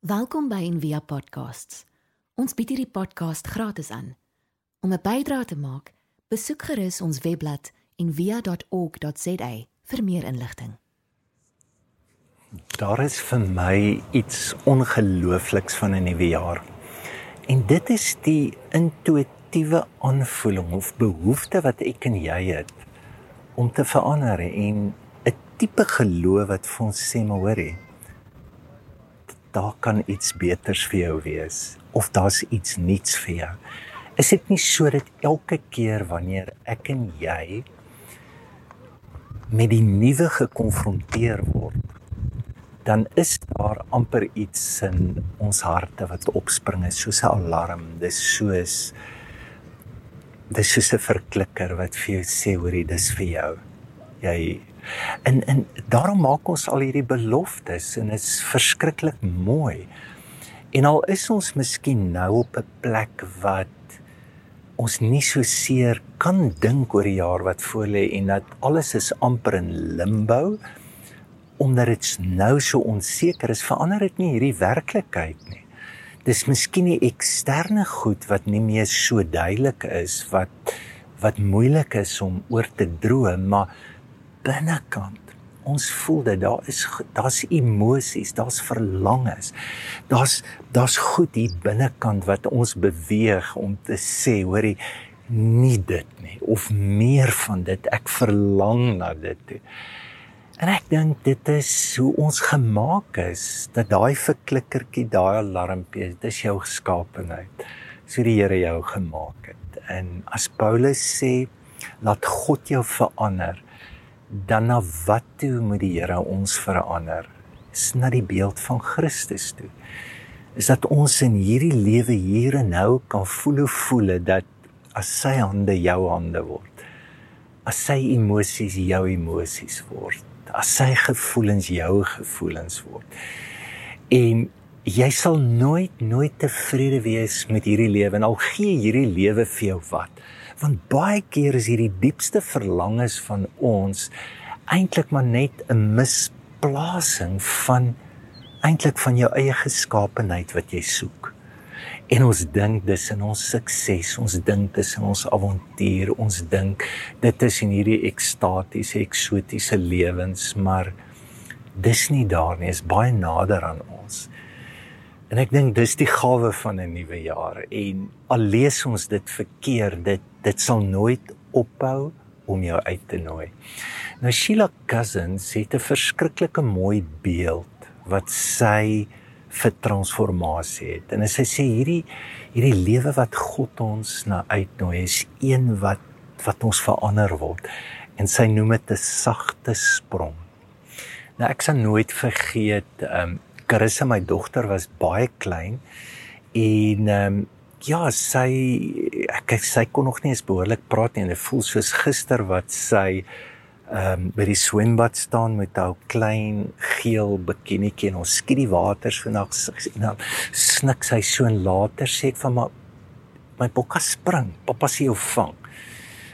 Welkom by Envia Podcasts. Ons bied hierdie podcast gratis aan. Om 'n bydrae te maak, besoek gerus ons webblad en via.org.za vir meer inligting. Daar is vir my iets ongeloofliks van 'n nuwe jaar. En dit is die intuïtiewe aanvoeling of behoefte wat ek en jy het om te verander en 'n tipe geloof wat vir ons sê maar hoorie daar kan iets beters vir jou wees of daar's iets nuuts vir jou. Is dit nie so dat elke keer wanneer ek en jy met die nuwe gekonfronteer word, dan is daar amper iets in ons harte wat opspring, soos 'n alarm. Dis soos dis soos 'n verklikker wat vir jou sê hoorie, dis vir jou. Jy en en daarom maak ons al hierdie beloftes en dit is verskriklik mooi. En al is ons miskien nou op 'n plek wat ons nie so seer kan dink oor die jaar wat voor lê en dat alles is amper in limbo omdat dit nou so onseker is verander dit nie hierdie werklikheid nie dis miskien die eksterne goed wat nie meer so duidelik is wat wat moeilik is om oor te droom maar binnekant ons voel dit daar is daar's emosies, daar's verlangens. Daar's daar's goed hier binnekant wat ons beweeg om te sê, hoorie, nie dit nie of meer van dit. Ek verlang na dit toe. En ek dink dit is hoe ons gemaak is dat daai verklikkertjie, daai alarmpie, dit is jou geskaapenheid. So die Here jou gemaak het. En as Paulus sê, laat God jou verander dan na wat toe moet die Here ons verander? Is na die beeld van Christus toe. Is dat ons in hierdie lewe hier en nou kan voel hoe voel dat as sy hande jou hande word. As sy emosies jou emosies word. As sy gevoelens jou gevoelens word. En jy sal nooit nooit tevrede wees met hierdie lewe en al gee hierdie lewe vir jou wat want baie keer is hierdie diepste verlangens van ons eintlik maar net 'n misplasing van eintlik van jou eie geskaapenheid wat jy soek. En ons dink dis in ons sukses, ons dink dis in ons avontuur, ons dink dit is in hierdie ekstatiese, eksotiese lewens, maar dis nie daar nie, is baie nader aan. En ek dink dis die gawe van 'n nuwe jaar en al lees ons dit verkeerd, dit dit sal nooit ophou om jou uit te nooi. Nou Sheila Cousins het 'n verskriklike mooi beeld wat sy vir transformasie het. En sy sê hierdie hierdie lewe wat God ons na uitnooi is een wat wat ons verander word en sy noem dit 'n sagte sprong. Nou ek sal nooit vergeet um Carissa my dogter was baie klein en ehm um, ja sy ek sy kon nog nie eens behoorlik praat nie. En dit voel soos gister wat sy ehm um, by die swembad staan met haar klein geel bikinietjie en ons skiet die water so na en dan snik sy so en later sê ek van maar my bokka spring pappa sien jou vang.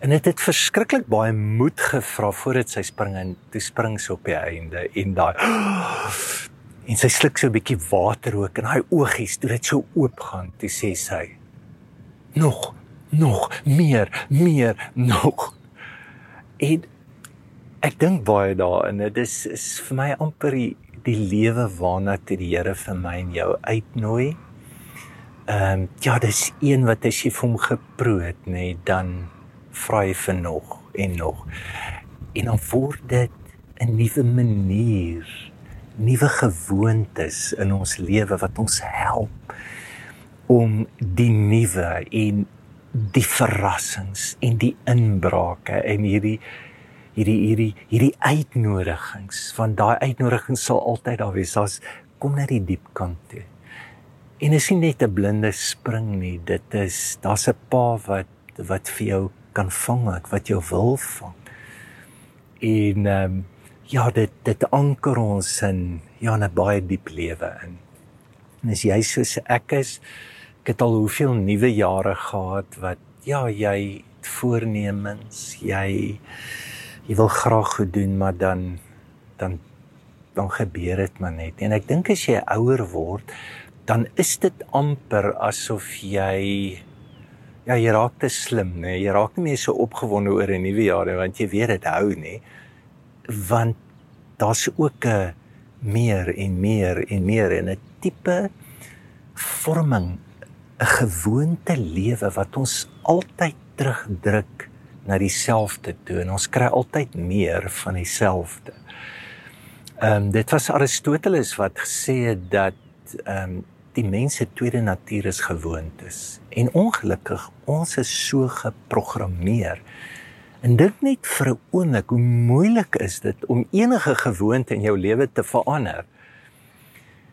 En dit het verskriklik baie moed gevra voordat sy spring en toe spring sy op die einde en daai en sy sluk so 'n bietjie water ook en haar oogies toe dit so oop gaan toe sê sy nog nog meer meer nog. En ek dink baie daarin dit is is vir my amper die, die lewe waarna toe die Here vir my en jou uitnooi. Ehm um, ja dis een wat as jy vir hom geproe het nê nee, dan vra hy vir nog en nog. En dan word dit 'n nuwe manier nuwe gewoontes in ons lewe wat ons help om die nuwe en die verrassings en die inbrake en hierdie hierdie hierdie hierdie uitnodigings van daai uitnodigings sal altyd daar wees as kom net die diep kant toe. En is nie net 'n blinde spring nie, dit is daar's 'n pa wat wat vir jou kan vang, wat jou wil vang. En ehm um, ja, dit dit anker ons in ja, 'n baie diep lewe in. En as jy soos ek is, ek het al hoeveel nuwe jare gehad wat ja, jy voornemens, jy jy wil graag goed doen, maar dan dan dan gebeur dit maar net. En ek dink as jy ouer word, dan is dit amper asof jy ja, jy raak te slim, nê? Jy raak nie meer so opgewonde oor 'n nuwe jaar nie, want jy weet dit hou, nê? Want daar's ook 'n meer en meer en meer en 'n tipe vorming, 'n gewoonte lewe wat ons altyd terugdruk na dieselfde toe en ons kry altyd meer van dieselfde. Ehm um, dit was Aristoteles wat gesê het dat ehm um, die mens se tweede natuur is gewoontes. En ongelukkig, ons is so geprogrammeer. En dink net vir 'n oomblik hoe moeilik is dit om enige gewoonte in jou lewe te verander.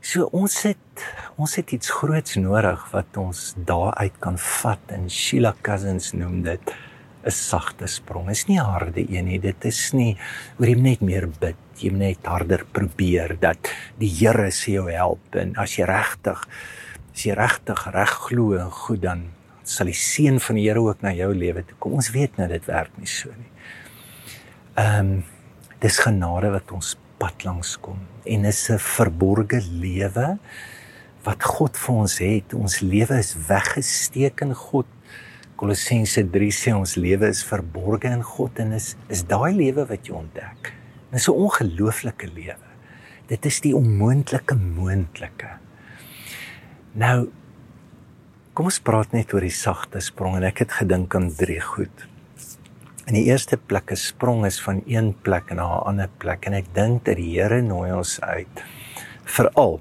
So ons het ons het iets groots nodig wat ons daaruit kan vat en Sheila Cousins noem dit 'n sagte sprong. Is nie harde een nie. Dit is nie oor jy net meer bid jy net harder probeer dat die Here se jou help en as jy regtig as jy regtig reg glo en goed dan sal die seën van die Here ook na jou lewe toe kom. Ons weet nou dit werk nie so nie. Ehm um, dis genade wat ons pad langs kom en is 'n verborgde lewe wat God vir ons het. Ons lewe is weggesteek in God. Kolossense 3 sê ons lewe is verborge in God en is is daai lewe wat jy ontdek. Dis 'n ongelooflike lewe. Dit is die onmoontlike moontlike. Nou kom ons praat net oor die sagte sprong en ek het gedink aan drie goed. In die eerste plek 'n sprong is van een plek na 'n ander plek en ek dink dat die Here nooi ons uit veral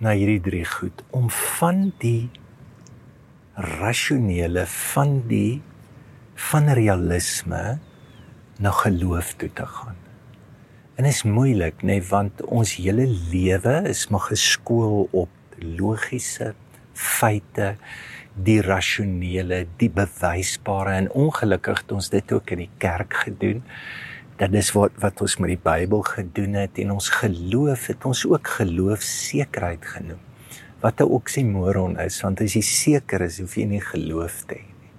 na hierdie drie goed om van die rasionele van die van realisme na geloof toe te gaan. En is moeilik, nê, nee, want ons hele lewe is maar geskool op logiese feite, die rasionele, die bewysbare en ongelukkig het ons dit ook in die kerk gedoen. Dat is wat wat ons met die Bybel gedoen het en ons geloof het ons ook geloofsekerheid genoem. Wat 'n oksimoron is, want as jy seker is, hoef jy nie geloof te hê nie.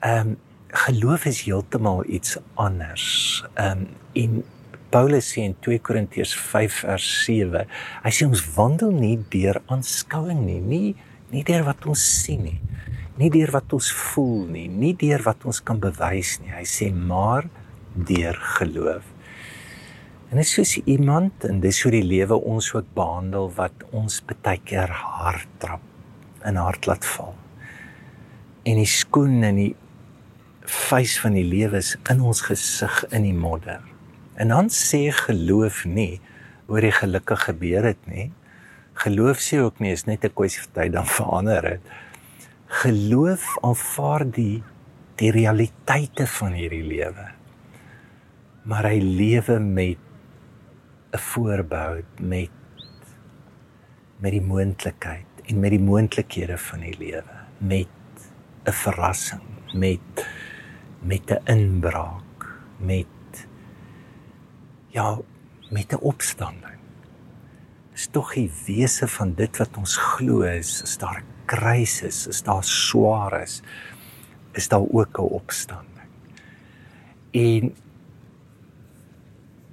Ehm um, geloof is heeltemal iets anders. Ehm um, in Paulus sê in 2 Korintiërs 5 vers 7, hy sê ons wandel nie deur aanskouing nie, nie nie deur wat ons sien nie, nie deur wat ons voel nie, nie deur wat ons kan bewys nie. Hy sê maar deur geloof. En dit is soos iemand en dis hoe die lewe ons ook behandel wat ons baie keer hard trap en hard laat val. En die skoen en die vuis van die lewe is in ons gesig in die modder. En dan sê geloof nie oor die gelukkige gebeur het nie. Geloof sê ook nie is net 'n kwessie van tyd dan verander dit. Geloof aanvaar die die realiteite van hierdie lewe. Maar hy lewe met 'n voorbou met met die moontlikheid en met die moontlikhede van die lewe met 'n verrassing met met 'n inbraak, met ja, met 'n opstanding. Dis tog die wese van dit wat ons glo is, as daar 'n krisis, as daar swaar is, is daar ook 'n opstanding. En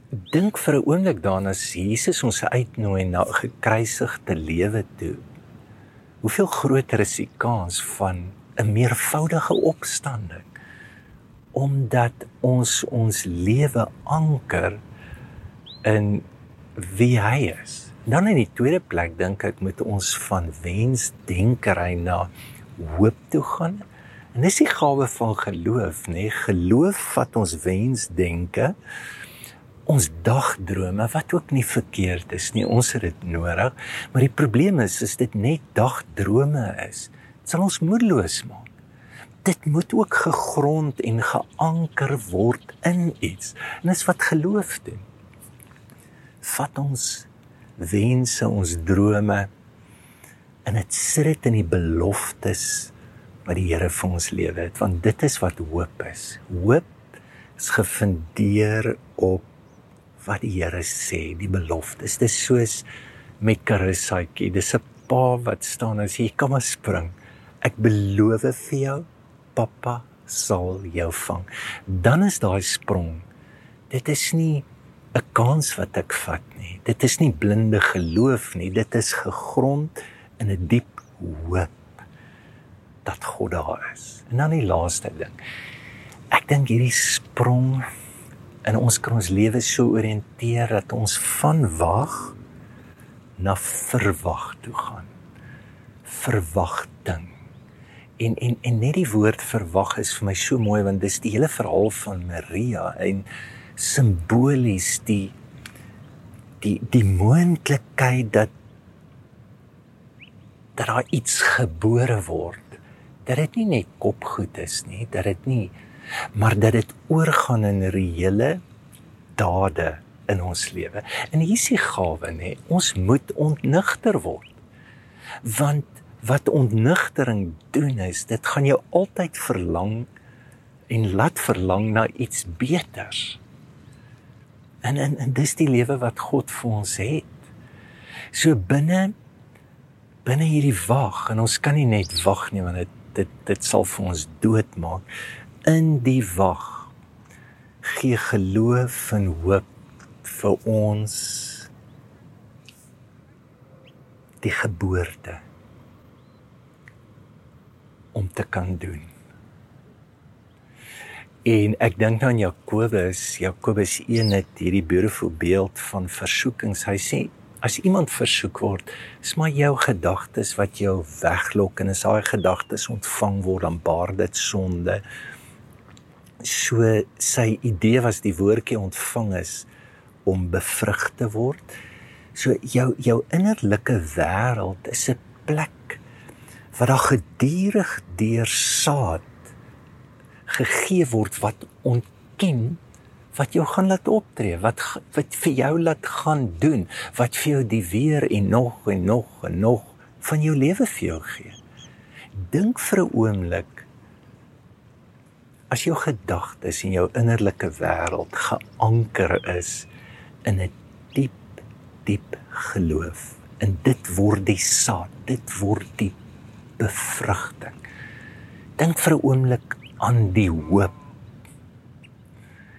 dink vir 'n oomblik daaraan as Jesus ons uitnooi na 'n gekruisigde lewe toe. Hoeveel groter is die kans van 'n meervoudige opstanding? omdat ons ons lewe anker in wie hy is. Dan in die tweede plek dink ek moet ons van wensdenkery na hoop toe gaan. En dis die gawe van geloof, nê? Nee? Geloof vat ons wensdenke ons dagdrome wat ook nie verkeerd is nie. Ons het dit nodig, maar die probleem is as dit net dagdrome is, sal ons moedeloos maak dit moet ook gegrond en geanker word in iets. En dis wat geloof doen. Vat ons wense, ons drome en dit sit dit in die beloftes wat die Here vir ons lewe het, want dit is wat hoop is. Hoop is gefundeer op wat die Here sê, die beloftes. Dis soos met Karissaatjie, dis 'n pa wat staan en sê jy kan maar spring. Ek beloof vir jou pappa sal jou vang. Dan is daai sprong. Dit is nie 'n kans wat ek vat nie. Dit is nie blinde geloof nie, dit is gegrond in 'n diep hoop dat God daar is. En dan die laaste ding. Ek dink hierdie sprong in ons kan ons lewe so orienteer dat ons van wag na verwag toe gaan. Verwagting. En en en net die woord verwag is vir my so mooi want dis die hele verhaal van Maria en simbolies die die die moontlikheid dat dat daar iets gebore word dat dit nie net kopgoed is nie dat dit nie maar dat dit oorgaan in reële dade in ons lewe. En hier is die gawe nê. Ons moet ontnigter word. Want wat ontnigtering doen is dit gaan jou altyd verlang en laat verlang na iets beters en en, en dis die lewe wat God vir ons het so binne binne hierdie wag en ons kan nie net wag nie want dit dit dit sal vir ons doodmaak in die wag gee geloof en hoop vir ons die geboorte om te kan doen. En ek dink aan Jakobus, Jakobus 1 het hierdie beautiful beeld van versoekings. Hy sê as iemand versoek word, is maar jou gedagtes wat jou weglok en as daai gedagtes ontvang word dan baar dit sonde. So sy idee was die woordjie ontvang is om bevrug te word. So jou jou innerlike wêreld is 'n plek waar daar gedurig deur saad gegee word wat ontken wat jou gaan laat optree, wat wat vir jou laat gaan doen, wat vir jou die weer en nog en nog en nog van jou lewe vir jou gee. Dink vir 'n oomblik as jou gedagtes en jou innerlike wêreld geanker is in 'n diep diep geloof en dit word die saad, dit word die bevrugting. Dink vir 'n oomblik aan die hoop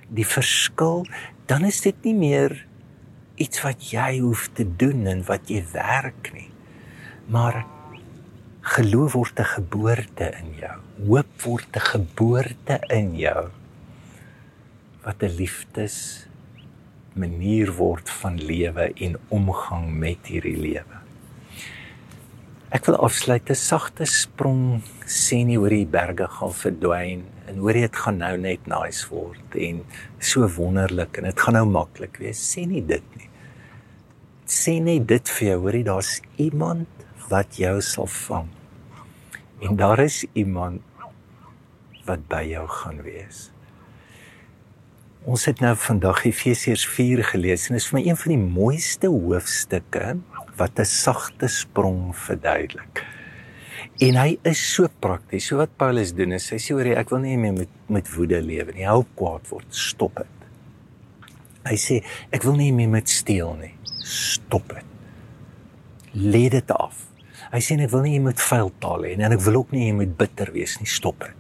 die verskil, dan is dit nie meer iets wat jy hoef te doen en wat jy werk nie. Maar geloof word 'n geboorte in jou. Hoop word 'n geboorte in jou wat 'n liefdes manier word van lewe en omgang met hierdie lewe. Ek wil afsluit 'n sagte sprong nie oor die berge gaan verdwyn en hoor jy dit gaan nou net nice word en so wonderlik en dit gaan nou maklik wees sê nie dit nie. Sê net dit vir jou hoorie daar's iemand wat jou sal vang en daar is iemand wat by jou gaan wees. Ons het nou vandag Efesiërs 4 gelees en dit is vir my een van die mooiste hoofstukke wat 'n sagte sprong verduidelik. En hy is so prakties. So wat Paulus doen is hy sê hoor jy ek wil nie meer met met woede lewe nie. Hou kwaad word. Stop dit. Hy sê ek wil nie meer met steel nie. Stop dit. Lê dit af. Hy sê ek wil nie met vuil taal hê en ek wil ook nie met bitter wees nie. Stop dit.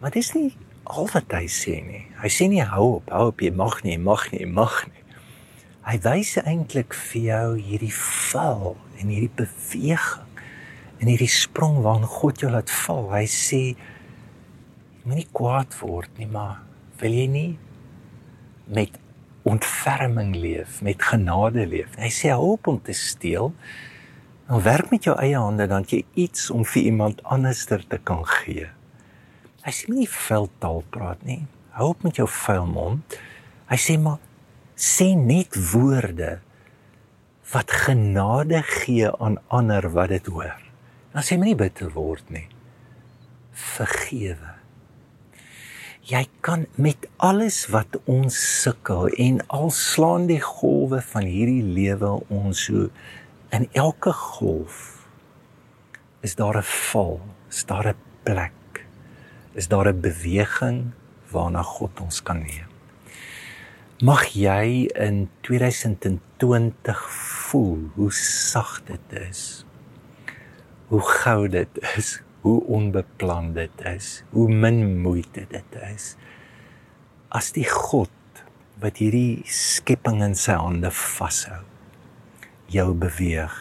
Maar dis nie al wat hy sê nie. Hy sê nie hou op, hou op, jy mag nie, jy mag nie, jy mag nie. Hy wys eintlik vir jou hierdie val en hierdie beweging en hierdie sprong waarin God jou laat val. Hy sê moenie kwaad word nie, maar wil jy nie met ontferming leef, met genade leef. Hy sê hoop om te steel. Dan werk met jou eie hande dan jy iets om vir iemand anderster te kan gee. Hy sê moenie veldtaal praat nie. Hou op met jou vuil mond. Hy sê maar sê net woorde wat genade gee aan ander wat dit hoor. Dan sê moenie bitter word nie. Vergewe. Jy kan met alles wat ons sukkel en al slaan die golwe van hierdie lewe ons so in elke golf is daar 'n val, is daar 'n plek, is daar 'n beweging waarna God ons kan neem. Mag jy in 2020 voel hoe sag dit is. Hoe gou dit is, hoe onbeplan dit is, hoe min moeite dit is. As die God wat hierdie skepping in sy hande vashou. Jou beweeg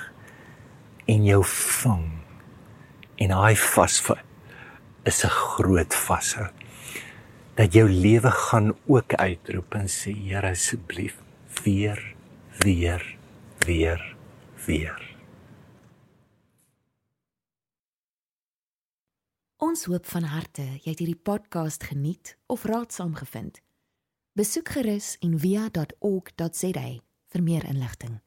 en jou vang. En hy vasvat is 'n groot vashou. Dat jou lewe gaan ook uitroep en sê Here asseblief weer weer weer weer. Ons hoop van harte jy het hierdie podcast geniet of raadsaam gevind. Besoek gerus en via.ok.za vir meer inligting.